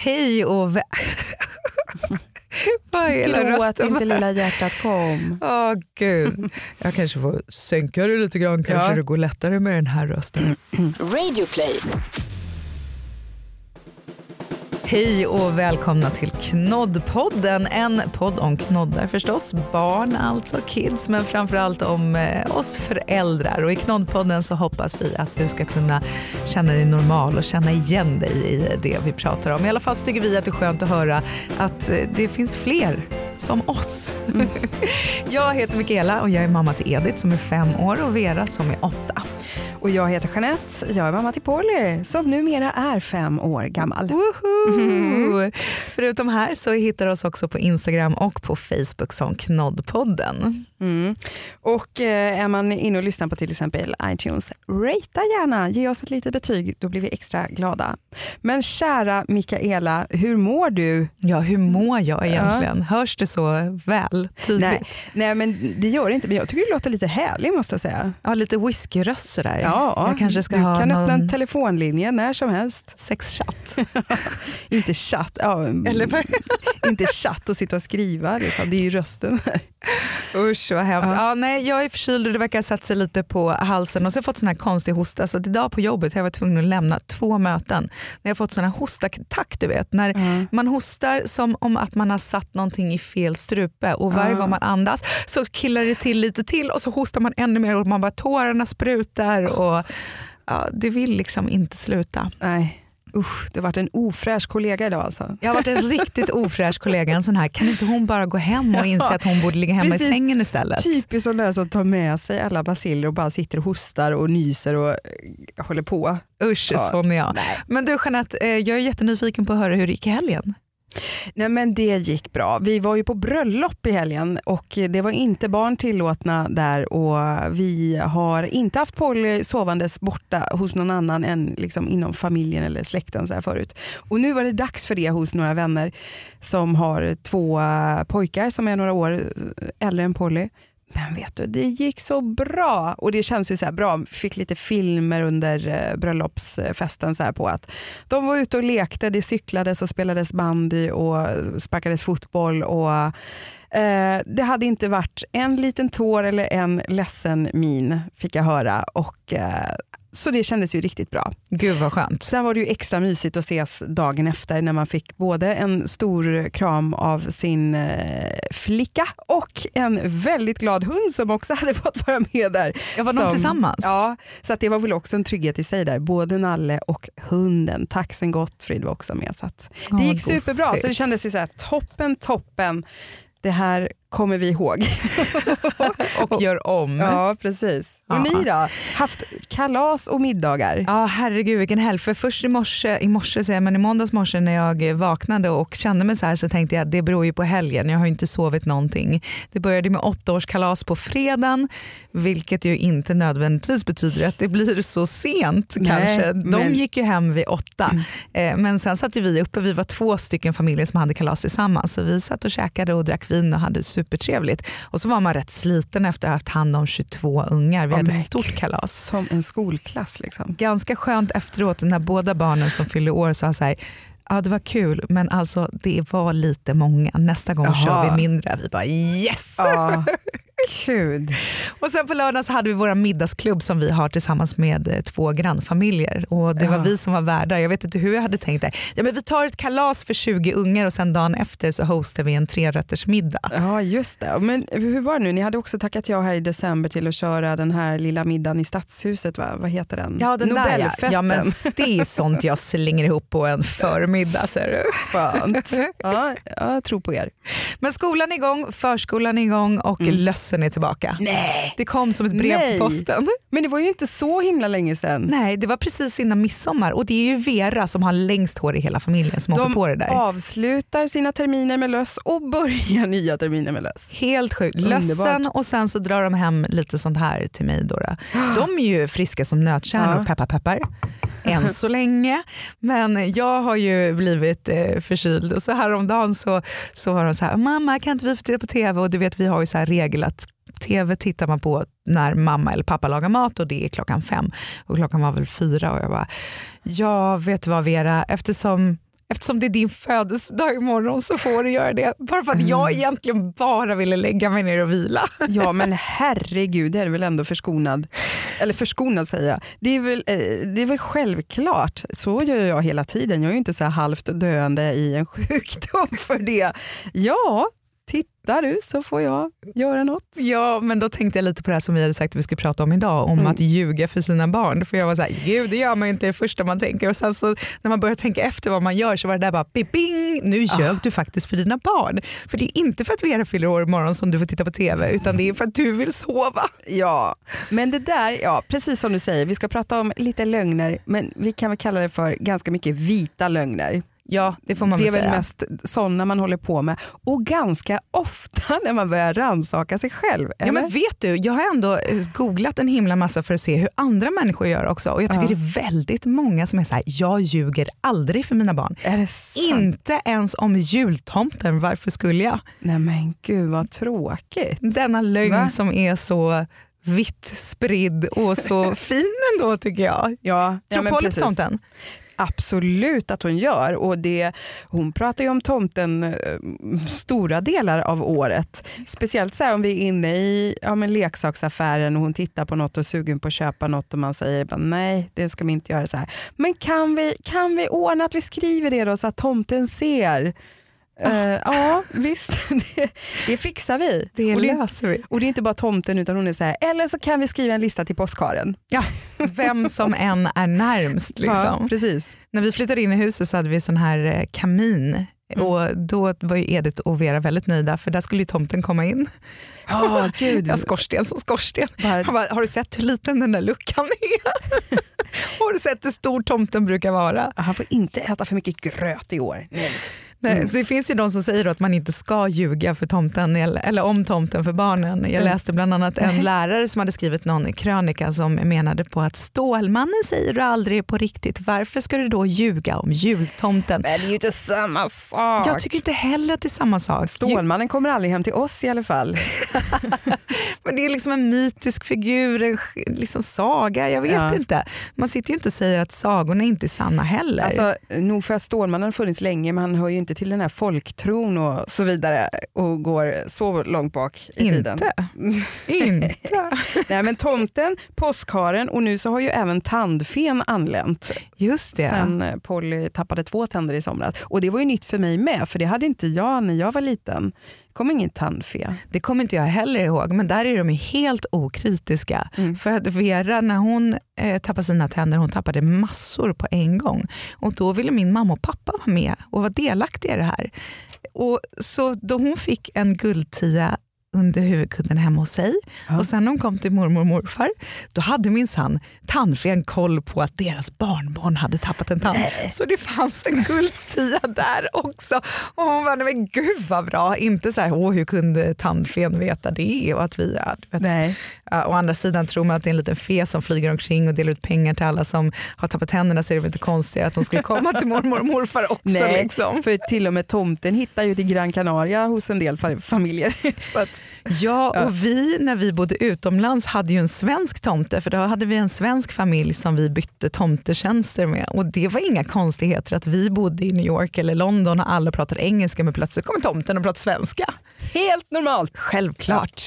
Hej och... Gråt inte lilla hjärtat kom. Åh gud. Jag kanske får sänka det lite grann, kanske Ja. det går lättare med den här rösten. Radioplay. Hej och välkomna till Knoddpodden. En podd om knoddar förstås. Barn, alltså kids, men framförallt om eh, oss föräldrar. Och I Knoddpodden så hoppas vi att du ska kunna känna dig normal och känna igen dig i det vi pratar om. I alla fall tycker vi att det är skönt att höra att eh, det finns fler som oss. jag heter Mikaela och jag är mamma till Edith som är fem år och Vera som är åtta. Och jag heter Jeanette, jag är mamma till Polly som numera är fem år gammal. Woho! Mm. Förutom här så hittar du oss också på Instagram och på Facebook som Knoddpodden. Mm. Och eh, är man inne och lyssnar på till exempel iTunes, ratea gärna, ge oss ett litet betyg, då blir vi extra glada. Men kära Mikaela, hur mår du? Ja, hur mår jag egentligen? Hörs det så väl? Tydligt? Nej, nej men det gör det inte, men jag tycker du låter lite härlig måste jag säga. Ja, lite whiskyröst sådär. Ja, jag kanske ska du ha kan öppna en någon telefonlinje när som helst. sexchatt. Inte chatt, ja, Eller inte chatt och sitta och skriva, liksom. det är ju rösten. Usch vad hemskt. Ja. Ja. nej, jag är förkyld och det verkar ha satt sig lite på halsen och så har jag fått sån här konstig hosta. Så idag på jobbet har jag varit tvungen att lämna två möten. När jag har fått sån här hostattack du vet. När man hostar som om att man har satt någonting i fel strupe och varje Ja. gång man andas så killar det till lite till och så hostar man ännu mer och man bara tårarna sprutar och ja, det vill liksom inte sluta. Nej, usch, det har varit en ofräsch kollega idag alltså. Jag har varit en riktigt ofräsch kollega, en sån här, kan inte hon bara gå hem och inse att hon borde ligga hemma precis. i sängen istället? Typiskt sån där som tar med sig alla basiller och bara sitter och hostar och nyser och eh, håller på. Usch, Ja. sån är jag. Nej. Men du Jeanette, eh, jag är jättenyfiken på att höra hur det gick i helgen. Nej men det gick bra. Vi var ju på bröllop i helgen och det var inte barn tillåtna där och vi har inte haft Polly sovandes borta hos någon annan än liksom inom familjen eller släkten så här förut. Och nu var det dags för det hos några vänner som har två pojkar som är några år äldre än Polly. Men vet du, det gick så bra. Och det känns ju så här bra. Fick lite filmer under eh, bröllopsfesten så här på att de var ute och lekte, det cyklades och spelades bandy och sparkades fotboll och eh, det hade inte varit en liten tår eller en ledsen min fick jag höra. Och eh, så det kändes ju riktigt bra. Gud vad skönt. Sen var det ju extra mysigt att ses dagen efter när man fick både en stor kram av sin eh, flicka och en väldigt glad hund som också hade fått vara med där. Jag var de Som- tillsammans? Ja, så det var väl också en trygghet i sig där. Både Nalle och hunden. Taxen Gottfrid var också med. Så att det Ja, gick superbra. Så det kändes ju så här, toppen, toppen. Det här kommer vi ihåg. Och gör om. Ja. Ja, precis. Och Ja. ni då? Haft kalas och middagar? herregud vilken helg. För först i morse, i morse säger jag, men i måndags morse när jag vaknade och kände mig så här så tänkte jag att det beror ju på helgen. Jag har ju inte sovit någonting. Det började med åttaårskalas på fredagen vilket ju inte nödvändigtvis betyder att det blir så sent Nej, kanske. De men- gick ju hem vid åtta. Eh, Men sen satt ju vi uppe, vi var två stycken familjer som hade kalas tillsammans. Så vi satt och käkade och drack vin och hade supertrevligt. Och så var man rätt sliten efter att ha haft hand om 22 ungar. Vi Oh hade ett stort kalas. Som en skolklass liksom. Ganska skönt efteråt när båda barnen som fyllde år sa så här Ja det var kul men alltså det var lite många. Nästa gång Jaha. kör vi mindre. Vi bara yes! Ja, gud. Och sen på lördagen så hade vi vår middagsklubb som vi har tillsammans med eh, två grannfamiljer. Och det var Ja. vi som var värdar. Jag vet inte hur jag hade tänkt där. Ja, men vi tar ett kalas för 20 ungar och sen dagen efter så hostar vi en trerättersmiddag. Ja just det. Men hur var det nu? Ni hade också tackat ja här i december till att köra den här lilla middagen i Stadshuset. Va? Vad heter den? Ja, den där ja. Nobelfesten. ja men det är sånt jag slänger ihop på en förmiddag. Ser du. Skönt. Ja, jag tror på er. Men skolan är igång, förskolan är igång och lössen är tillbaka. Nej. Det kom som ett brev Nej. på posten. Men det var ju inte så himla länge sedan. Nej, det var precis innan midsommar och det är ju Vera som har längst hår i hela familjen som åker De på det där. avslutar sina terminer med löss och börjar nya terminer med löss. Helt sjukt. Lössen och sen så drar de hem lite sånt här till mig. Då. då. De är ju friska som nötkärnor, Ja. peppar peppar. Än så länge. Men jag har ju blivit eh, förkyld och så häromdagen så, så var de så här, mamma kan inte vi få titta på tv? Och du vet vi har ju så här regel att tv tittar man på när mamma eller pappa lagar mat och det är klockan fem. Och klockan var väl fyra och jag bara, ja vet du vad Vera, eftersom eftersom det är din födelsedag imorgon så får du göra det. Bara för att Mm. jag egentligen bara ville lägga mig ner och vila. Ja men herregud, det är väl ändå förskonad. Eller förskonad säger jag. Det är väl, eh, det är väl självklart. Så gör jag hela tiden. Jag är ju inte så halvt döende i en sjukdom för det. Ja, tittar du så får jag göra något. Ja, men då tänkte jag lite på det som vi hade sagt att vi skulle prata om idag, om Mm. att ljuga för sina barn. För jag var så här, gud det gör man ju inte det första man tänker. Och sen så när man börjar tänka efter vad man gör så var det där bara, bing, bing nu ljög Ah. du faktiskt för dina barn. För det är inte för att Vera fyller år imorgon som du får titta på TV, utan det är för att du vill sova. Ja, men det där, ja precis som du säger, vi ska prata om lite lögner, men vi kan väl kalla det för ganska mycket vita lögner. Ja, det får man det är väl väl säga. mest sådana man håller på med och ganska ofta när man börjar rannsaka sig själv. Ja, Eller? men vet du, jag har ändå eh, googlat en himla massa för att se hur andra människor gör också. Och jag tycker Ja. det är väldigt många som är så här, jag ljuger aldrig för mina barn. är det sant? Inte ens om jultomten, varför skulle jag? Nej men gud vad tråkigt. Denna lögn Va? som är så vitt spridd och så fin ändå tycker jag. Ja, ja, Tror Polly på tomten? Absolut att hon gör. Och det, hon pratar ju om tomten eh, stora delar av året. Speciellt så här om vi är inne i ja, men leksaksaffären och hon tittar på något och är sugen på att köpa något och man säger bara, nej det ska vi inte göra så här. Men kan vi, kan vi ordna att vi skriver det då så att tomten ser? Eh, ja visst, det, det fixar vi. Det och, det löser vi. och det är inte bara tomten utan hon är så här, eller så kan vi skriva en lista till påskharen. Ja, vem som än är närmst. Liksom. Ja, precis. När vi flyttade in i huset så hade vi sån här eh, kamin Mm. och då var ju Edith och Vera väldigt nöjda för där skulle ju tomten komma in. Ja, gud. Ja, skorsten som skorsten. Bara- Han bara, har du sett hur liten den där luckan är? har du sett hur stor tomten brukar vara? Han får inte äta för mycket gröt i år. Nej. Nej, Mm. Det finns ju de som säger att man inte ska ljuga för tomten eller, om tomten för barnen. Jag Mm. läste bland annat en lärare som hade skrivit någon krönika som menade på att Stålmannen säger du aldrig på riktigt. Varför ska du då ljuga om jultomten? Men det är ju inte samma sak. Jag tycker inte heller att det är samma sak. Stålmannen kommer aldrig hem till oss i alla fall. Men det är liksom en mytisk figur, en liksom saga. Jag vet Ja. inte. Man sitter ju inte och säger att sagorna inte är sanna heller. Alltså, nog för att Stålmannen har funnits länge men han hör ju inte till den här folktron och så vidare och går så långt bak i tiden. inte. inte. Nej men tomten, påskharen och nu så har ju även tandfen anlänt Just det. sen eh, Polly tappade två tänder i somras. Och det var ju nytt för mig med för det hade inte jag när jag var liten. Kom ingen tandfe. Det kommer inte jag heller ihåg, men där är de helt okritiska. Mm. För att Vera, när hon eh, tappade sina tänder, hon tappade massor på en gång. Och då ville min mamma och pappa vara med och vara delaktiga i det här. Och så då hon fick en guldtia under huvudkudden hemma hos sig Ja. och sen när hon kom till mormor och morfar då hade minsann tandfen koll på att deras barnbarn hade tappat en tand. Så det fanns en guldtia där också. Och hon nej men gud vad bra. Inte så här, åh hur kunde tandfen veta det? Och att vi är. Nej. Å andra sidan tror man att det är en liten fe som flyger omkring och delar ut pengar till alla som har tappat tänderna så är det väl inte konstigt att de skulle komma till mormor och morfar också. Nej, Liksom. för till och med tomten hittar ju till Gran Canaria hos en del fa- familjer. Så att, Ja, Ja. och vi när vi bodde utomlands hade ju en svensk tomte för då hade vi en svensk familj som vi bytte tomtetjänster med och det var inga konstigheter att vi bodde i New York eller London och alla pratade engelska men plötsligt kom tomten och pratade svenska. helt normalt. Självklart.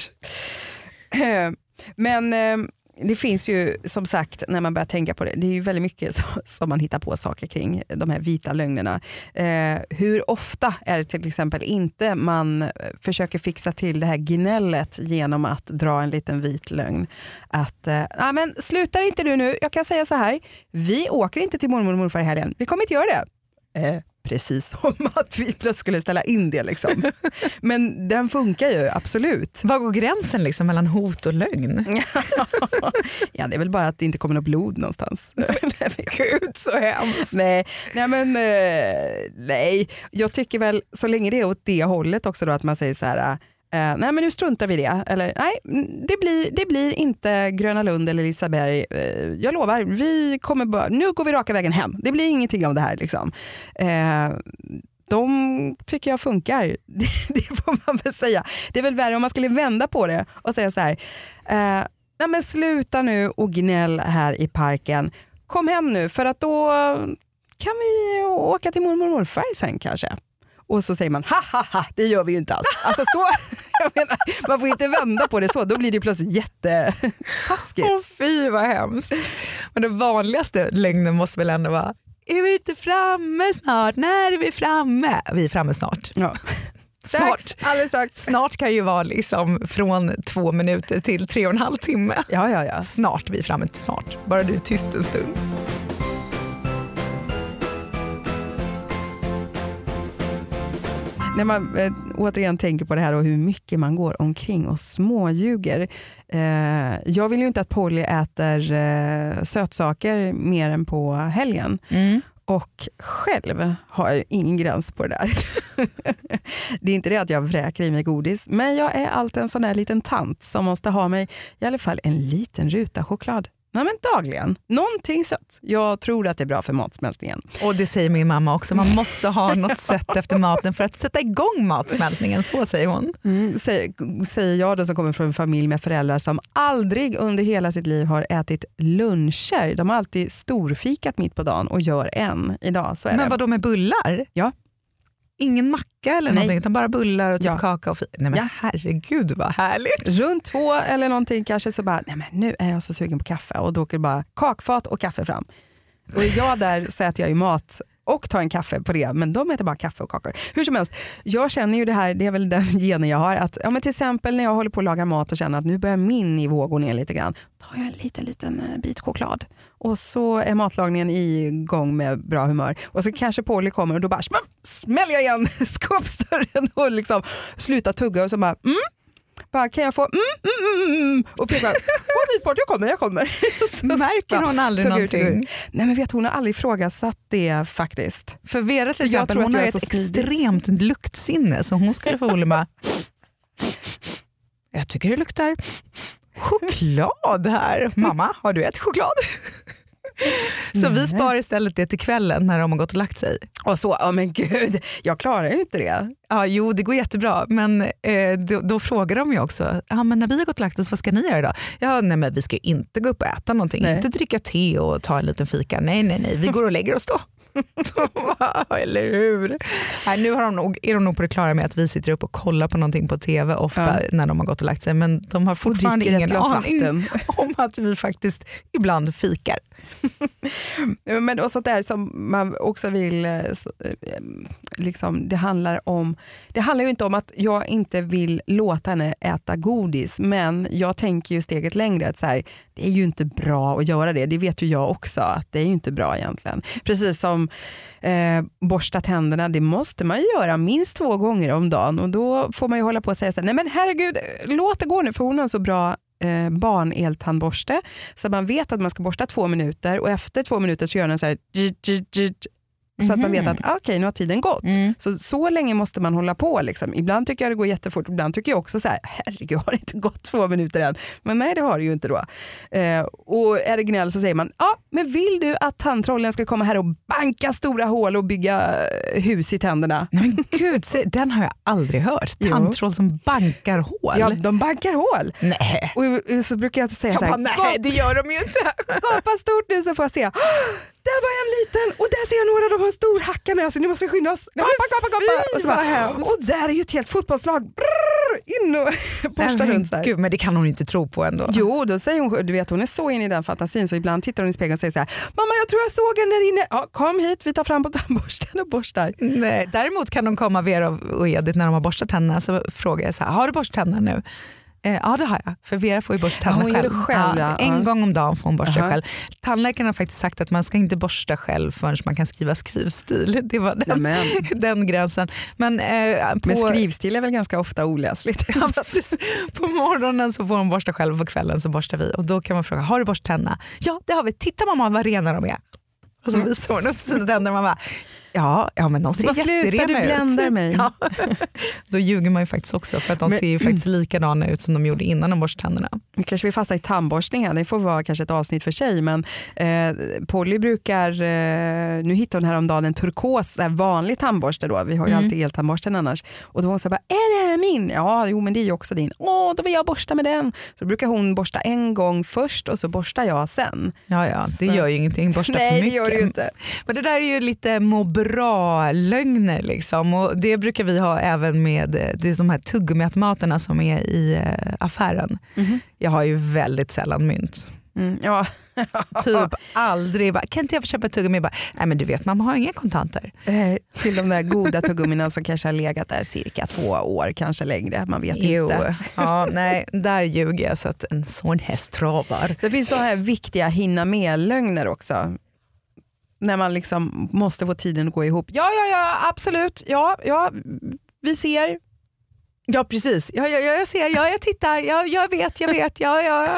Men eh, det finns ju som sagt när man börjar tänka på det, det är ju väldigt mycket så, som man hittar på saker kring de här vita lögnerna. Eh, hur ofta är det till exempel inte man försöker fixa till det här gnället genom att dra en liten vit lögn. Att, eh, ah, men slutar inte du nu, jag kan säga så här, vi åker inte till mormor och morfar i helgen, vi kommer inte göra det. Eh, precis som att vi plötsligt skulle ställa in det. Liksom. Men den funkar ju, absolut. Var går gränsen liksom mellan hot och lögn? ja, det är väl bara att det inte kommer något blod någonstans. Gud så hemskt. nej, nej, men eh, nej. Jag tycker väl så länge det är åt det hållet också då att man säger så här eh, nej men nu struntar vi i det. Eller nej, mm, det blir, det blir inte Gröna Lund eller Liseberg. Eh, jag lovar, vi kommer nu går vi raka vägen hem. Det blir ingenting av det här. Liksom. Eh, de tycker jag funkar. Det, det får man väl säga. Det är väl värre om man skulle vända på det och säga så här. Eh, nej men sluta nu och gnäll här i parken. Kom hem nu för att då kan vi åka till mormor och morfar sen kanske? Och så säger man ha ha ha, det gör vi ju inte alls. Alltså så, jag menar, man får inte vända på det så, då blir det plötsligt jättetaskigt. Åh fy vad hemskt. Men den vanligaste lögnen måste väl ändå vara är vi inte framme snart? När är vi framme? Vi är framme snart. Ja. Snart. Strax. Snart kan ju vara liksom från två minuter till tre och en halv timme. Ja, ja, ja. Snart, vi är framme snart. Bara du är tyst en stund. När man eh, återigen tänker på det här och hur mycket man går omkring och småljuger. Eh, jag vill ju inte att Polly äter eh, sötsaker mer än på helgen. Mm. Och själv har jag ingen gräns på det där. det är inte det att jag vräker i mig godis, men jag är alltid en sån där liten tant som måste ha mig i alla fall en liten ruta choklad. Nej, men dagligen. Någonting sött. Jag tror att det är bra för matsmältningen. Och det säger min mamma också, man måste ha något sött efter maten för att sätta igång matsmältningen, så säger hon. Mm, säger, säger jag då som kommer från en familj med föräldrar som aldrig under hela sitt liv har ätit luncher. De har alltid storfikat mitt på dagen och gör en idag. Så är Men det. vad då med bullar? Ja. Ingen macka eller Nej. någonting utan bara bullar och typ Ja. kaka och Nej men Ja. herregud vad härligt. Runt två eller någonting kanske så bara, nej men nu är jag så sugen på kaffe och då åker bara kakfat och kaffe fram. Och är jag där så äter jag ju mat och tar en kaffe på det, men de äter bara kaffe och kakor. Hur som helst, jag känner ju det här, det är väl den genen jag har, att ja, men till exempel när jag håller på att laga mat och känner att nu börjar min nivå gå ner lite grann, tar jag en liten, liten eh, bit choklad och så är matlagningen igång med bra humör. Och så kanske Polly kommer och då bara smäller jag igen skåpsdörren och liksom slutar tugga och så bara mm, bara, kan jag få mm, mm, mm, mm, och pekar, gå dit bort, jag kommer, jag kommer. Så Märker hon aldrig någonting? ut. Nej men vet hon har aldrig ifrågasatt det faktiskt. För Vera till exempel, hon har ett extremt luktsinne så hon skulle förmodligen bara Jag tycker det luktar choklad här. Mamma, har du ätit choklad? Så vi Nej. sparar istället det till kvällen när de har gått och lagt sig. Och så, ja men gud, jag klarar ju inte det. Ja, jo, det går jättebra, men eh, då, då frågar de ju också, ja, men när vi har gått och lagt oss, vad ska ni göra idag? Ja, nej, men vi ska inte gå upp och äta någonting, Nej. inte dricka te och ta en liten fika. Nej, nej, nej, vi går och lägger oss då. Eller hur? Nej, nu har de nog, är de nog på det klara med att vi sitter upp och kollar på någonting på tv ofta Ja. när de har gått och lagt sig, men de har fortfarande ingen aning om att vi faktiskt ibland fikar. Men också det här som man också vill, eh, eh, liksom, det handlar om, det handlar ju inte om att jag inte vill låta henne äta godis, men jag tänker ju steget längre, att så här, det är ju inte bra att göra det, det vet ju jag också, att det är ju inte bra egentligen. Precis som eh, borsta tänderna, det måste man ju göra minst två gånger om dagen och då får man ju hålla på och säga så här, nej men herregud, låt det gå nu för hon har så bra eh, barneltandborste. Så man vet att man ska borsta två minuter och efter två minuter så gör den så här så att man vet Mhm. att ah, okej nu har tiden gått. Så, så länge måste man hålla på. Liksom. Ibland tycker jag det går jättefort, ibland tycker jag också så här, herregud har det inte gått två minuter än? Men nej det har det ju inte då. Eh, och är det gnäll så säger man, ja men vill du att tandtrollen ska komma här och banka stora hål och bygga eh, hus i tänderna? Men gud, se, den har jag aldrig hört. Tandtroll som bankar hål. Ja, de bankar hål. Nej. Och och så brukar jag säga Jag så här, bara, nej det gör de ju inte. gapa stort nu så får jag se. "Ah, Där var en liten och där ser jag några, de har en stor hacka med sig, nu måste vi skynda oss. Gapa, gapa, gapa. Och, så bara, och där är ju ett helt fotbollslag. Brrr, in och borstar Nej, runt så här. Gud, men det kan hon inte tro på ändå. Jo, då säger hon, du vet hon är så inne i den fantasin så ibland tittar hon i spegeln och säger så här, mamma jag tror jag såg en där inne. Ja, kom hit, vi tar fram på tandborsten och borstar. Nej. Däremot kan de komma Vera och Edith när de har borstat tänderna så frågar jag så här, har du borstat tänderna nu? Eh, ja det har jag, för Vera får ju borsta Ja, tänderna gör själv. själv, ja. en Ja. gång om dagen får hon borsta Aha. själv. Tandläkaren har faktiskt sagt att man ska inte borsta själv förrän man kan skriva skrivstil. Det var den, Men, den gränsen. Men, eh, på, men skrivstil är väl ganska ofta oläsligt. Ja, precis. På morgonen så får hon borsta själv och på kvällen så borstar vi. Och då kan man fråga, har du borstat tänderna? Ja det har vi, titta mamma vad rena de är. Och så Mm. visar hon upp sina tänder och man bara, Ja, ja men de ser bara, sluta, jätterena du bländar ut. mig. Ja. Då ljuger man ju faktiskt också för att de Men- ser ju faktiskt likadana ut som de gjorde innan de borstade tänderna. Nu kanske vi fastnar i tandborstningen, det får vara kanske ett avsnitt för sig. Men eh, Polly brukar, eh, nu hittade hon häromdagen en turkos här vanlig tandborste då. Vi har ju Mm. alltid eltandborsten annars. Och då var hon så här, bara, är det här min? Ja, jo men det är ju också din. Åh, då vill jag borsta med den. Så då brukar hon borsta en gång först och så borstar jag sen. Ja, ja, det Så- gör ju ingenting. Borsta för mycket. Men det där är ju lite må bra-lögner liksom. och det brukar vi ha även med eh, det är de här tuggummiautomaterna som är i eh, affären. Mhm. Jag har ju väldigt sällan mynt. Mm, ja. Typ aldrig, bara, kan inte jag få köpa ett tuggummi? Bara, Nej men du vet man har inga kontanter. Eh, till de där goda tuggummina som kanske har legat där cirka två år, kanske längre. Man vet inte. Ja, nej, där ljuger jag så att en sån häst travar. Det finns sådana här viktiga hinna med-lögner också. När man liksom måste få tiden att gå ihop. Ja, ja, ja, absolut. Ja, ja, vi ser. Ja precis, ja, ja, ja, jag ser, ja, jag tittar, ja, jag vet, jag vet. Ja, ja.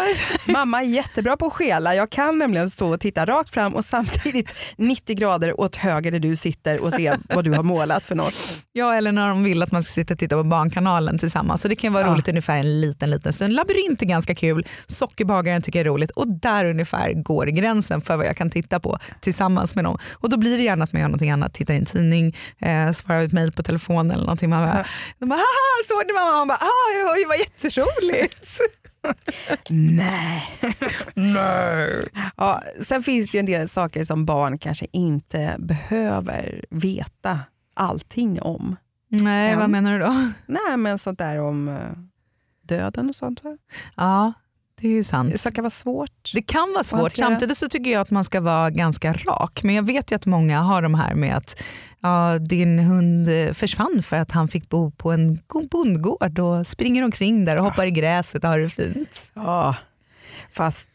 Mamma är jättebra på att skela. Jag kan nämligen stå och titta rakt fram och samtidigt 90 grader åt höger där du sitter och se vad du har målat för något. ja, eller när de vill att man ska sitta och titta på Barnkanalen tillsammans. Så det kan vara Ja. roligt ungefär en liten, liten stund. Labyrint är ganska kul, Sockerbagaren tycker jag är roligt och där ungefär går gränsen för vad jag kan titta på tillsammans med dem. Och då blir det gärna att man gör någonting annat, tittar i en tidning, eh, svarar ett mejl på telefon eller någonting. Man bara, Ja. de bara haha, såg du mamma? Man bara, ah, det var jätteroligt. Nej. Nej. Ja, sen finns det ju en del saker som barn kanske inte behöver veta allting om. Nej, Ja. vad menar du då? Nej, men sånt där om eh, döden och sånt. Va? Ja, det är ju sant. Det kan vara svårt. Det kan vara svårt. Samtidigt så tycker jag att man ska vara ganska rak. Men jag vet ju att många har de här med att ja, din hund eh, försvann för att han fick bo på en bondgård och springer omkring där och hoppar i gräset och har det fint. Ja, fast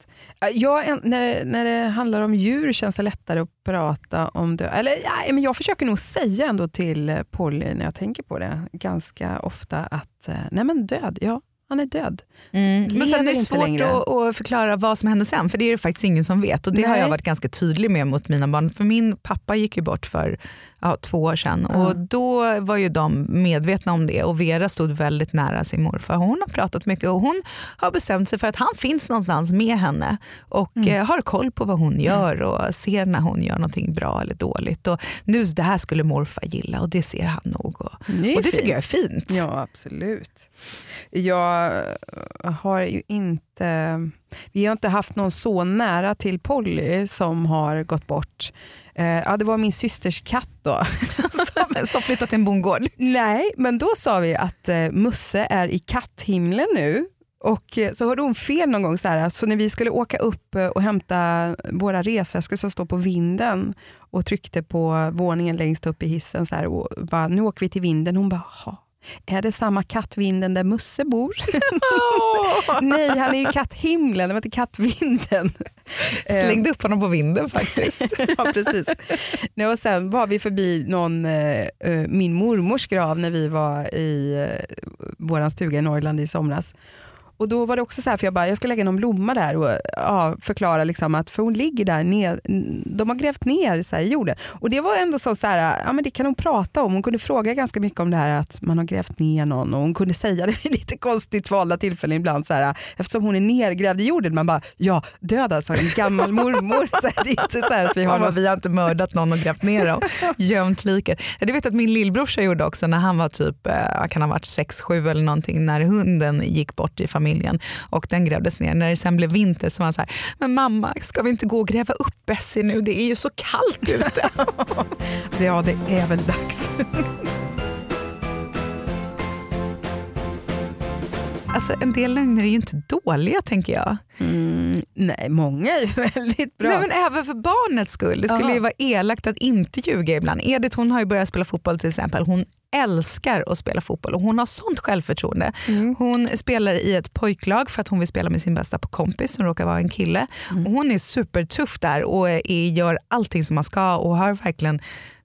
en- när, när det handlar om djur känns det lättare att prata om det. Eller, ja, men jag försöker nog säga ändå till eh, Polly när jag tänker på det ganska ofta att eh, nej men död, ja han är död. Men sen är det svårt att, att förklara vad som hände sen för det är det faktiskt ingen som vet och det har Nej. jag varit ganska tydlig med mot mina barn. För min pappa gick ju bort för ja, två år sedan Ja. och då var ju de medvetna om det och Vera stod väldigt nära sin morfar. Hon har pratat mycket och hon har bestämt sig för att han finns någonstans med henne och Mm. eh, har koll på vad hon gör och ser när hon gör någonting bra eller dåligt. Och nu det här skulle morfar gilla och det ser han nog. Och, Det och det tycker jag är fint. Ja, absolut. Jag har ju inte... Vi har inte haft någon så nära till Polly som har gått bort. Eh, ja, det var min systers katt då. Som, som flyttat till en bondgård. Nej, men då sa vi att eh, Musse är i katthimlen nu. Och eh, så hörde hon fel någon gång, så, här, så när vi skulle åka upp eh, och hämta våra resväskor som står på vinden och tryckte på våningen längst upp i hissen så här, och bara, nu åker vi till vinden. Hon bara, är det samma kattvinden där Musse bor? Nej, han är i katthimlen, det var inte kattvinden. Eh, Slängde upp honom på vinden faktiskt. ja, precis. Nej, och sen var vi förbi någon, eh, eh, min mormors grav när vi var i eh, vår stuga i Norrland i somras. Och då var det också så här, för jag bara, jag ska lägga någon blomma där och ja, förklara liksom att, för hon ligger där ner, de har grävt ner så här, i jorden. Och det var ändå så, så här, ja men det kan hon prata om, hon kunde fråga ganska mycket om det här att man har grävt ner någon och hon kunde säga det vid lite konstigt valda tillfällen ibland så här, eftersom hon är nergrävd i jorden, man bara, ja död alltså, en gammal mormor. Så här, det är inte så här att vi har någon vi har inte mördat någon och grävt ner dem, gömt liket. Jag vet att min lillbrorsa gjorde också när han var typ, eh, kan ha varit 6-7 eller någonting, när hunden gick bort i familjen och den grävdes ner. När det sen blev vinter så var han så här, men mamma ska vi inte gå och gräva upp Bessie nu, det är ju så kallt ute. Ja, det är väl dags. Alltså en del lögner är ju inte dåliga tänker jag. Mm, nej, många är ju väldigt bra. Nej, men även för barnets skull. Det skulle Aha. ju vara elakt att inte ljuga ibland. Edith hon har ju börjat spela fotboll till exempel. Hon älskar att spela fotboll och hon har sånt självförtroende. Mm. Hon spelar i ett pojklag för att hon vill spela med sin bästa kompis som råkar vara en kille. Mm. Och hon är supertuff där och är, gör allting som man ska och har verkligen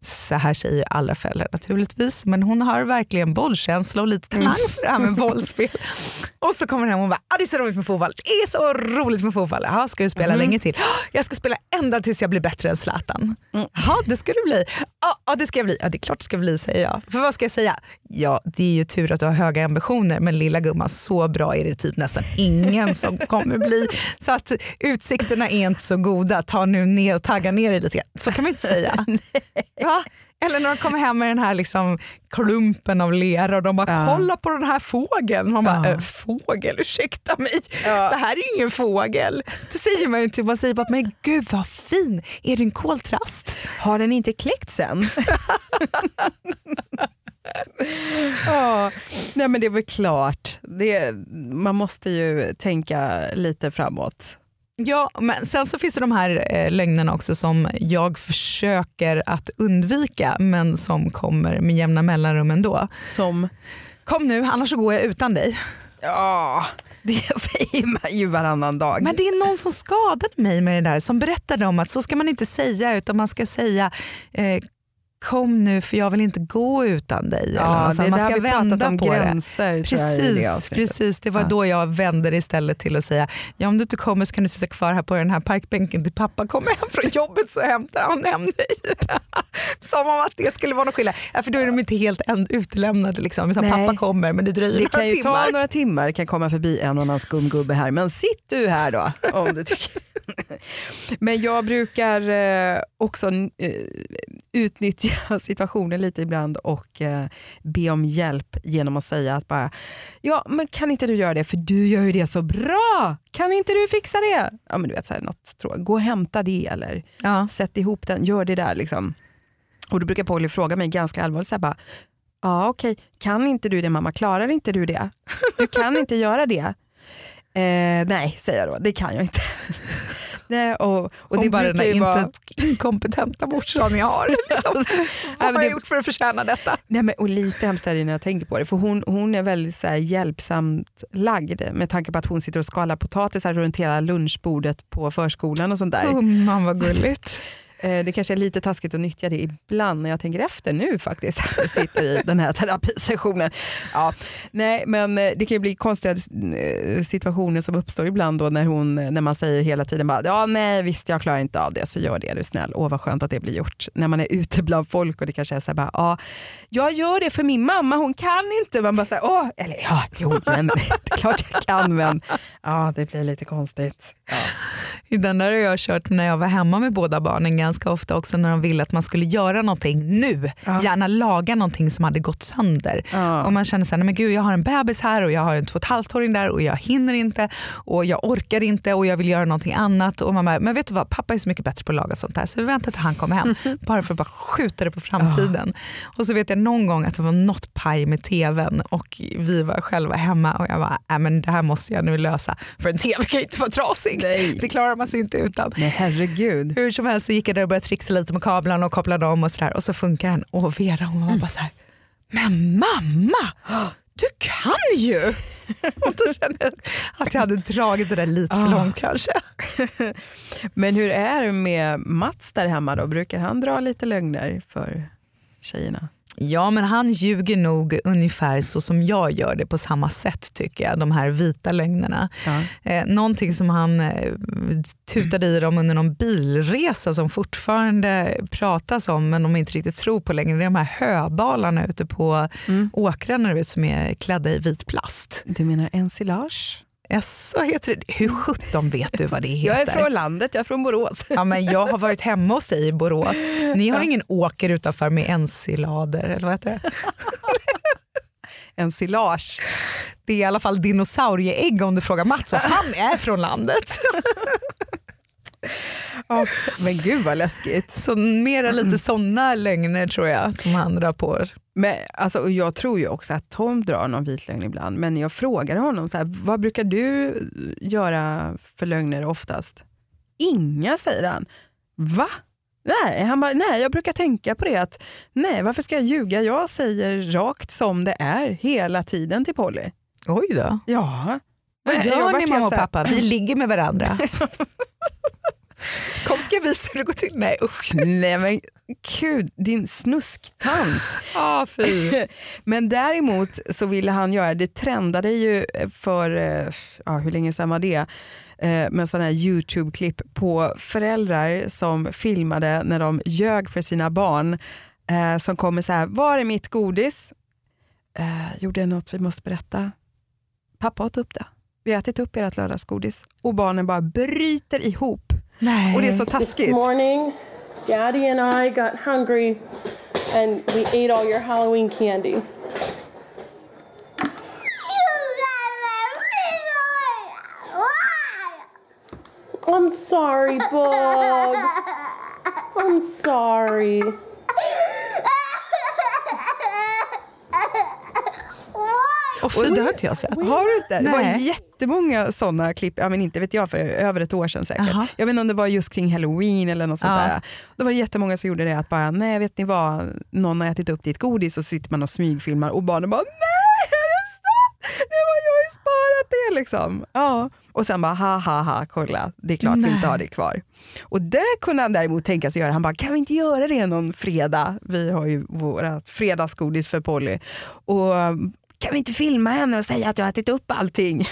så här säger ju alla föräldrar naturligtvis, men hon har verkligen bollkänsla och lite talang för det här med bollspel. Och så kommer hon hem och bara, ah, det är så roligt med fotboll, det är så roligt med fotboll. Jaha, ska du spela Mm. länge till? "Ah, Jag ska spela ända tills jag blir bättre än Zlatan. Jaha, det ska du bli. Ja, ja, det ska jag bli. Ja, det är klart det ska bli, säger jag. För vad ska jag säga? Ja, det är ju tur att du har höga ambitioner, men lilla gumman, så bra är det typ nästan ingen som kommer bli. Så att utsikterna är inte så goda. Ta nu ner och tagga ner dig lite grann. Så kan man inte säga. Va? Eller när de kommer hem med den här liksom klumpen av lera och de bara Ja. kolla på den här fågeln. Man bara, Ja. äh, fågel, ursäkta mig. Ja. Det här är ingen fågel. Det säger man ju inte, man säger bara, men gud vad fin, är det en koltrast? Har den inte kläckt sen? ja, nej men det är väl klart. Det, man måste ju tänka lite framåt. Ja, men sen så finns det de här eh, lögnerna också som jag försöker att undvika men som kommer med jämna mellanrum ändå. Som, Kom nu, annars så går jag utan dig. ja, det säger man ju varannan dag. Men det är någon som skadade mig med det där som berättade om att så ska man inte säga utan man ska säga eh, kom nu för jag vill inte gå utan dig. eller ja, något sånt. det man ska vända om på det. gränser. det Precis, avsnittet. precis, det var Ja. då jag vände det istället till att säga ja, om du inte kommer så kan du sitta kvar här på den här parkbänken till pappa kommer hem från jobbet så hämtar han hem dig. Som om att det skulle vara någon skillnad. Ja, för då är de inte helt utelämnade. Liksom. Utan Nej. pappa kommer men det dröjer Det några kan ju timmar. ta några timmar, det kan komma förbi en och annan skumgubbe här, men sitt du här då om du tycker. Men jag brukar eh, också eh, utnyttja situationen lite ibland och eh, be om hjälp genom att säga att bara, ja men kan inte du göra det för du gör ju det så bra, kan inte du fixa det? Ja men du vet, så här, något tråd. gå och hämta det eller Ja. sätt ihop den, gör det där liksom. Och då brukar Polly fråga mig ganska allvarligt så här bara, ja okej, kan inte du det mamma, klarar inte du det? Du kan inte göra det? Eh, nej, säger jag då, det kan jag inte. Nej, och, och Hon det bara den ju vara, inkompetenta morsan jag har. Liksom. Vad har jag gjort för att förtjäna detta? nej, men, och lite hemskt är det när jag tänker på det, för hon, hon är väldigt så här, hjälpsamt lagd med tanke på att hon sitter och skalar potatisar runt hela lunchbordet på förskolan och sånt där. Gumman vad gulligt. Eh, det kanske är lite taskigt att nyttja det ibland när jag tänker efter nu faktiskt. Jag sitter i den här terapisessionen. Ja, nej, men eh, det kan ju bli konstiga eh, situationer som uppstår ibland då när, hon, när man säger hela tiden bara ja nej visst jag klarar inte av det så gör det är du snäll. Åh vad skönt att det blir gjort. När man är ute bland folk och det kanske är så här bara ja jag gör det för min mamma hon kan inte. Man bara så här, åh eller ja jo men det är klart jag kan men ja det blir lite konstigt. Ja. Den där har jag kört när jag var hemma med båda barnen ganska ofta också när de ville att man skulle göra någonting nu. Ja. Gärna laga någonting som hade gått sönder. Ja. Och man känner så här, men gud jag har en bebis här och jag har en två och ett halvt-åring där och jag hinner inte och jag orkar inte och jag vill göra någonting annat. Och man bara, men vet du vad, pappa är så mycket bättre på att laga sånt här så vi väntar till han kommer hem. Bara för att bara skjuta det på framtiden. Och så vet jag någon gång att det var något paj med tvn och vi var själva hemma och jag bara, nej men det här måste jag nu lösa. För en tv kan ju inte vara trasig. Nej. Det klarar man sig inte utan. Nej herregud. Hur som helst så gick där och började trixa lite med kablarna och kopplade om och sådär och så funkar den. Och Vera hon var bara så här, men mamma, du kan ju! och då kände jag att jag hade dragit det där lite för Ah. långt kanske. Men hur är det med Mats där hemma då? Brukar han dra lite lögner för tjejerna? Ja men han ljuger nog ungefär så som jag gör det på samma sätt tycker jag. De här vita lögnerna. Ja. Eh, någonting som han eh, tutade i dem under någon bilresa som fortfarande pratas om men de inte riktigt tror på längre. Det är de här höbalarna ute på Mm. åkrarna du vet, som är klädda i vit plast. Du menar ensilage? Jaså, heter det Hur sjutton vet du vad det heter? Jag är från landet, jag är från Borås. Ja, men jag har varit hemma hos dig i Borås. Ni har Ja. ingen åker utanför med ensilader eller vad heter det? Ensilage. Det är i alla fall dinosaurieägg om du frågar Mats och han är från landet. Ja, men gud vad läskigt. Så mera lite sådana lögner tror jag som han drar på. Men, alltså, och jag tror ju också att Tom drar någon vit lögn ibland, men jag frågar honom så här, vad brukar du göra för lögner oftast? Inga säger han. Va? Nej, han bara, nej, jag brukar tänka på det att nej, varför ska jag ljuga? Jag säger rakt som det är hela tiden till Polly. Oj då. Ja. Vad gör ni mamma och pappa? Vi ligger med varandra. Kom ska jag visa hur det går till. Nej usch. Nej men gud, din snusktant. Ah, fy. Men däremot så ville han göra, det trendade ju för, eh, ja, hur länge sedan var det? Eh, med sådana här Youtube-klipp på föräldrar som filmade när de ljög för sina barn. Eh, som kommer så här, var är mitt godis? Eh, gjorde jag något vi måste berätta? Pappa åt upp det. Vi har ätit upp ert lördagsgodis. Och barnen bara bryter ihop. Nej. Och det är så This morning, Daddy and I got hungry and we ate all your Halloween candy. I'm sorry, Bug. I'm sorry. Och fy, det har inte jag sett. Har du inte? Det var jättemånga sådana klipp, ja, men inte vet jag, för över ett år sedan säkert. Aha. Jag vet inte om det var just kring halloween eller något sånt Ja. där. Då var det jättemånga som gjorde det att bara, nej vet ni vad, någon har ätit upp ditt godis och så sitter man och smygfilmar och barnen bara, nej är det sant? Det var jag har ju sparat det liksom. Ja. Och sen bara, ha ha ha, kolla, det är klart vi Nej. inte har det kvar. Och det kunde han däremot tänka sig göra. Han bara, kan vi inte göra det någon fredag? Vi har ju våra fredagsgodis för Polly. Och kan vi inte filma henne och säga att jag har ätit upp allting?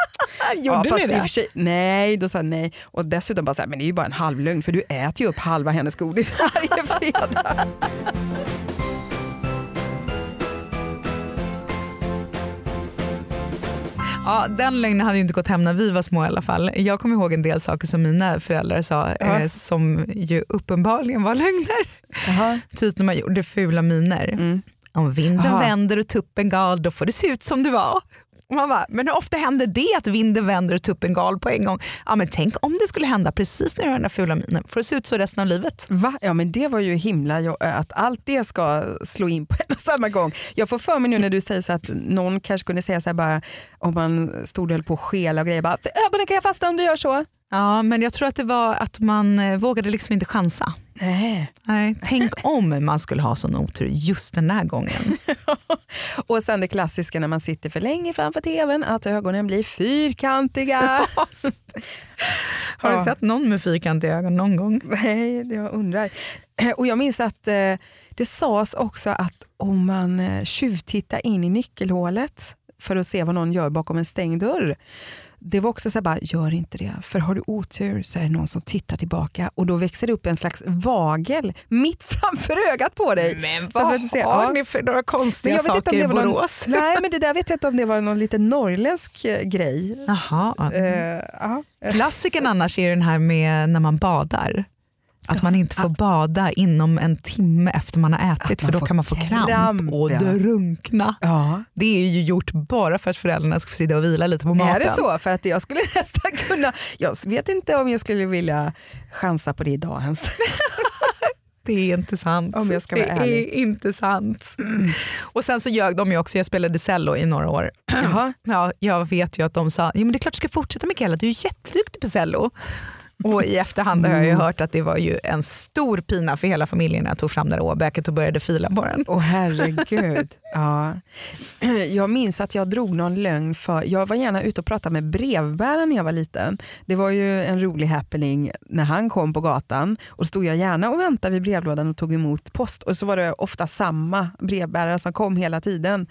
Gjorde fast ni det? sig, nej, då sa jag nej. Och dessutom bara så här, men det är ju bara en halv lögn för du äter ju upp halva hennes godis varje fredag. Ja, den lögnen hade inte gått hem när vi var små i alla fall. Jag kommer ihåg en del saker som mina föräldrar sa Ja. eh, som ju uppenbarligen var lögner. Typ när man gjorde fula miner. Mm. Om vinden Aha. vänder och tuppen gal då får det se ut som det var. Man bara, men hur ofta händer det att vinden vänder och tuppen gal på en gång? Ja, men tänk om det skulle hända precis när jag gör den där fula minen. Får det se ut så resten av livet? Va? Ja men det var ju himla att allt det ska slå in på en och samma gång. Jag får för mig nu när du säger så att någon kanske kunde säga så här bara om man stod och höll på att skela och grejer bara ögonen kan jag fasta om du gör så. Ja, men jag tror att det var att man eh, vågade liksom inte chansa. Nej. Nej, tänk om man skulle ha sån otur just den här gången. Och sen det klassiska när man sitter för länge framför tvn att ögonen blir fyrkantiga. Har du Ja. sett någon med fyrkantiga ögon någon gång? Nej, jag undrar. Och jag minns att eh, det sades också att om man eh, tjuvtittar in i nyckelhålet för att se vad någon gör bakom en stängd dörr. Det var också så här, bara, gör inte det. För har du otur så är det någon som tittar tillbaka och då växer det upp en slags vagel mitt framför ögat på dig. Men se- har ja. ni för några konstiga saker i det var någon, Borås? nej men det där vet jag inte om det var någon liten norrländsk eh, grej. Jaha. Eh, ja. Klassikern annars är den här med när man badar. Att man inte får bada inom en timme efter man har ätit man för då kan man få kramp, kramp, och ja. drunkna. ja. Det är ju gjort bara för att föräldrarna ska få sitta och vila lite på maten. Är det så? För att jag skulle nästan kunna, jag vet inte om jag skulle vilja chansa på det idag ens. Det är inte sant. Om jag ska vara det ärlig. är inte sant. Och sen så ljög de ju också, jag spelade cello i några år. Jaha. Ja, jag vet ju att de sa, ja, men det är klart du ska fortsätta Mikaela, du är jätteduktig på cello. Och i efterhand har jag ju Mm. hört att det var ju en stor pina för hela familjen när jag tog fram det där åbäket och började fila på den. Åh herregud. Ja. Jag minns att jag drog någon lögn för, jag var gärna ute och pratade med brevbäraren när jag var liten. Det var ju en rolig happening när han kom på gatan och stod jag gärna och väntade vid brevlådan och tog emot post och så var det ofta samma brevbärare som kom hela tiden.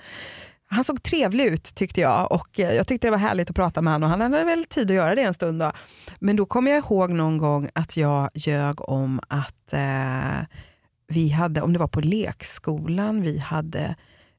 Han såg trevlig ut tyckte jag och eh, jag tyckte det var härligt att prata med honom och han hade väl tid att göra det en stund. Då. Men då kommer jag ihåg någon gång att jag ljög om att eh, vi hade, om det var på lekskolan, vi hade,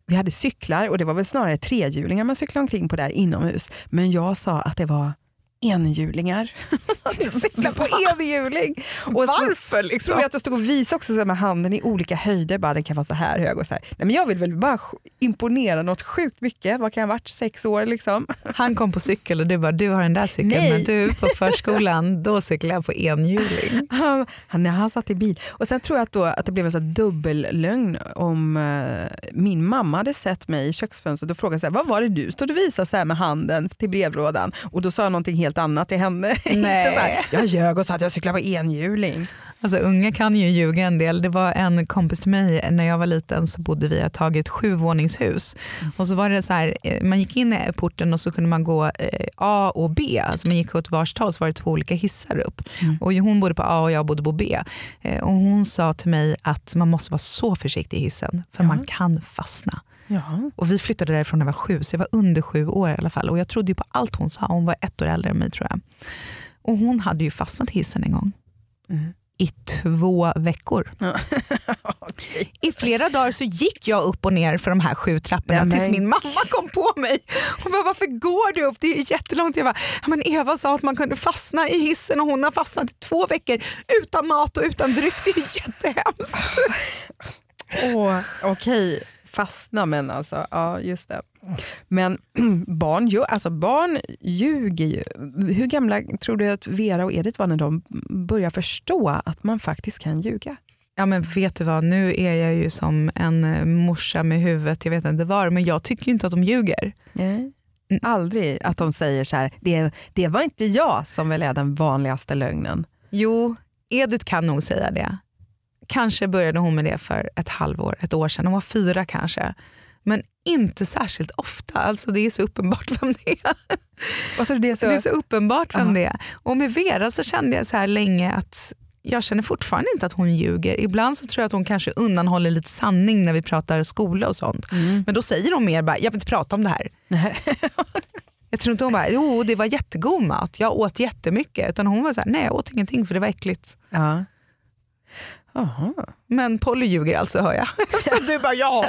vi hade cyklar och det var väl snarare trehjulingar man cyklade omkring på där inomhus. Men jag sa att det var enhjulingar. att jag cyklade på enhjuling. Och så, Varför liksom? tror jag att jag stod och visade också så med handen i olika höjder. Bara, den kan vara så här hög och så här. Nej, men jag vill väl bara imponera något sjukt mycket. Vad kan jag ha varit? Sex år liksom. Han kom på cykel och du bara, du har den där cykeln Nej. men du på förskolan, då cyklar jag på enhjuling. Han, han, han satt i bil. Och sen tror jag att, då, att det blev en här dubbellögn om eh, min mamma hade sett mig i köksfönstret och frågat så här, vad var det du stod och visade så här med handen till brevlådan? Och då sa jag någonting helt helt annat till henne. Inte Nej. så här, jag ljög och sa att jag cyklade på enhjuling. Alltså unga kan ju ljuga en del. Det var en kompis till mig när jag var liten så bodde vi i ett sjuvåningshus. Och så var det så här, eh, man gick in i porten och så kunde man gå eh, A och B. Alltså man gick åt varsitt håll så var det två olika hissar upp. Mm. Och hon bodde på A och jag bodde på B. Eh, Och hon sa till mig att man måste vara så försiktig i hissen för Ja. man kan fastna. Ja. Och vi flyttade därifrån när jag var sju, så jag var under sju år i alla fall. Och jag trodde ju på allt hon sa. Hon var ett år äldre än mig tror jag. Och hon hade ju fastnat i hissen en gång. Mm. I två veckor. Okej. I flera dagar så gick jag upp och ner för de här sju trapporna Nej, tills min mamma kom på mig. Hon bara, varför går du upp? Det är jättelångt. Jag bara, "Ja, men Eva sa att man kunde fastna i hissen och hon har fastnat i två veckor utan mat och utan dryck. Det är jättehemskt. Åh, Okej, fastna men alltså. Ja, just det. Men barn, ju, alltså barn ljuger ju. Hur gamla tror du att Vera och Edith var när de började förstå att man faktiskt kan ljuga? Ja men vet du vad, nu är jag ju som en eh, morsa med huvudet, jag vet inte var, men jag tycker ju inte att de ljuger. Nej. Aldrig att de säger så här, det, det var inte jag som väl är den vanligaste lögnen. Jo, Edith kan nog säga det. Kanske började hon med det för ett halvår, ett år sedan. Hon var fyra kanske. Men inte särskilt ofta. Alltså det är så uppenbart vem det är. Och så är det så, Det är så uppenbart vem Ja. det är. Och med Vera så kände jag så här länge att jag känner fortfarande inte att hon ljuger. Ibland så tror jag att hon kanske undanhåller lite sanning när vi pratar skola och sånt. Mm. Men då säger hon mer bara, jag vill inte prata om det här. Jag tror inte hon bara, jo det var jättegod mat, jag åt jättemycket. Utan hon var så här, nej jag åt ingenting för det var äckligt. Ja. Jaha. Men Polly ljuger alltså hör jag. Så du bara ja.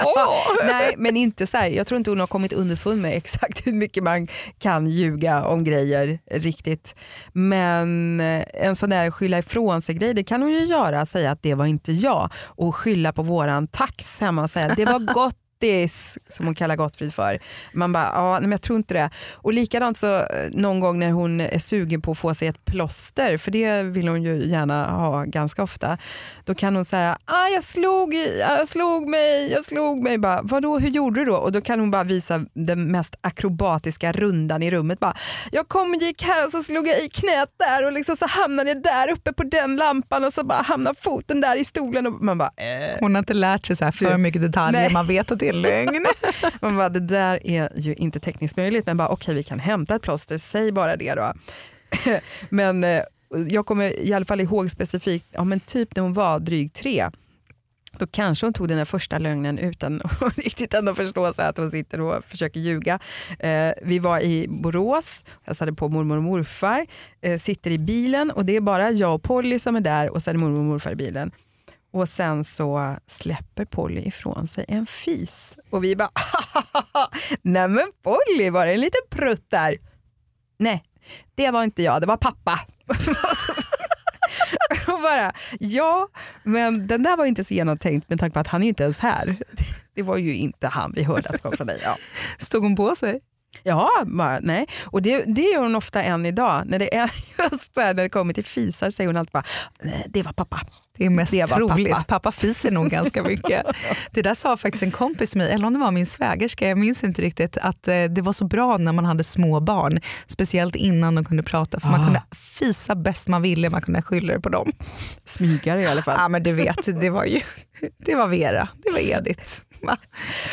Nej, men inte så här. Jag tror inte hon har kommit underfund med exakt hur mycket man kan ljuga om grejer riktigt. Men eh, en sån där skylla ifrån sig grej, det kan hon ju göra. Säga att det var inte jag och skylla på våran tax hemma och säga det var gott som hon kallar Gottfrid för. Man bara, ja nej, men jag tror inte det. Och likadant så eh, någon gång när hon är sugen på att få sig ett plåster, för det vill hon ju gärna ha ganska ofta. Då kan hon säga, ah, jag, slog, i- jag slog mig, jag slog mig. Bara, Vadå, hur gjorde du då? Och då kan hon bara visa den mest akrobatiska rundan i rummet. Bara, jag kom och gick här och så slog jag i knät där och liksom så hamnade jag där uppe på den lampan och så bara hamnade foten där i stolen. Och man bara, eh. Hon har inte lärt sig så här för mycket detaljer, Nej. man vet att det är lögn. Man bara, det där är ju inte tekniskt möjligt, men bara okej vi kan hämta ett plåster, säg bara det då. men eh, jag kommer i alla fall ihåg specifikt, ja, men typ när hon var drygt tre, då kanske hon tog den här första lögnen utan att riktigt ändå förstå så att hon sitter och försöker ljuga. Eh, vi var i Borås, jag satte på mormor och morfar, eh, sitter i bilen och det är bara jag och Polly som är där och sen är mormor och morfar i bilen. Och sen så släpper Polly ifrån sig en fis. Och vi bara, nej men Polly var det en liten prutt där? Nej, det var inte jag, det var pappa. och bara, ja, men den där var inte så genomtänkt med tanke på att han är inte ens här. Det var ju inte han vi hörde att det kom från dig. Ja. Stod hon på sig? Ja, bara, nej. Och det, det gör hon ofta än idag. När det är just här, när det kommer till fisar säger hon alltid bara, "Nej, det var pappa. Det är mest Det troligt. pappa. Pappa. fiser nog ganska mycket. Det där sa faktiskt en kompis till mig, eller om det var min svägerska, jag minns inte riktigt, att eh, det var så bra när man hade små barn. Speciellt innan de kunde prata, för man Ah. kunde fisa bäst man ville, man kunde skylla det på dem. Smygare i alla fall. Ja men du vet, det var ju det var Vera, det var Edith.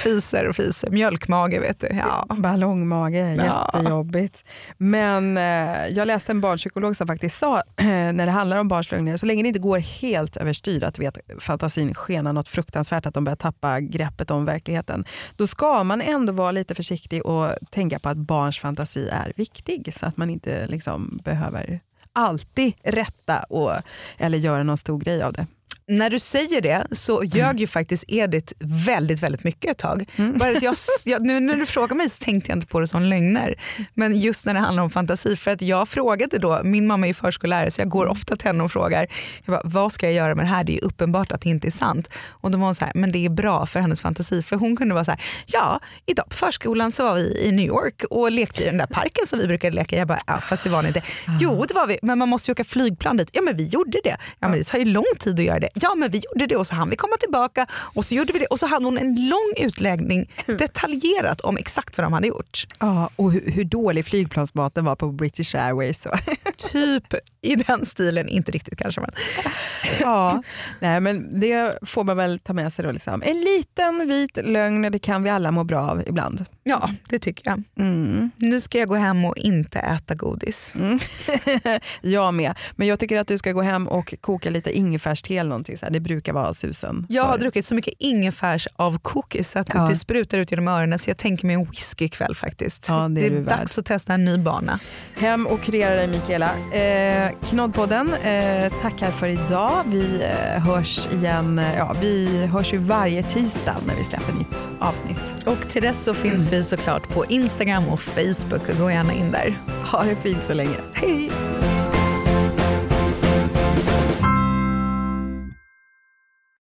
Fiser och fiser, mjölkmage vet du. Ja. Ballongmage, Ja. jättejobbigt. Men eh, jag läste en barnpsykolog som faktiskt sa, eh, när det handlar om barns lögner, så länge det inte går helt överstyr, att vet, fantasin skenar något fruktansvärt, att de börjar tappa greppet om verkligheten, då ska man ändå vara lite försiktig och tänka på att barns fantasi är viktig, så att man inte liksom behöver alltid rätta och, eller göra någon stor grej av det. När du säger det så ljög ju faktiskt Edith väldigt väldigt mycket ett tag. Bara att jag, jag, nu när du frågar mig så tänkte jag inte på det som lögner. Men just när det handlar om fantasi. För att jag frågade då, min mamma är ju förskollärare så jag går ofta till henne och frågar jag bara, vad ska jag göra med det här, det är uppenbart att det inte är sant. Och då var hon så här, men det är bra för hennes fantasi. För hon kunde vara så här, ja idag på förskolan så var vi i New York och lekte i den där parken som vi brukade leka. Jag bara, ja, fast det var ni inte. Jo det var vi, men man måste ju åka flygplan dit. Ja men vi gjorde det. Ja men det tar ju lång tid att göra det. Ja men vi gjorde det och så hann vi komma tillbaka och så gjorde vi det och så hade hon en lång utläggning detaljerat om exakt vad de hade gjort. Ja, och hur, hur dålig flygplansmaten var på British Airways. Typ i den stilen, inte riktigt kanske. Men. ja, nej, men det får man väl ta med sig då. Liksom. En liten vit lögn, det kan vi alla må bra av ibland. Ja, det tycker jag. Mm. Nu ska jag gå hem och inte äta godis. Mm. jag med. Men jag tycker att du ska gå hem och koka lite ingefärste eller någonting. Så här. Det brukar vara susen. Jag har för- druckit så mycket ingefärs av cookies att Ja. det sprutar ut genom öronen så jag tänker mig en whisky ikväll faktiskt. Ja, det är du värd. dags att testa en ny bana. Hem och kreera dig Mikaela. Eh, Knoddpodden eh, tackar för idag. Vi eh, hörs igen. eh, Ja, vi hörs ju varje tisdag när vi släpper nytt avsnitt. Och till dess så finns vi såklart på Instagram och Facebook. Gå gärna in där. Ha det fint så länge. Hej!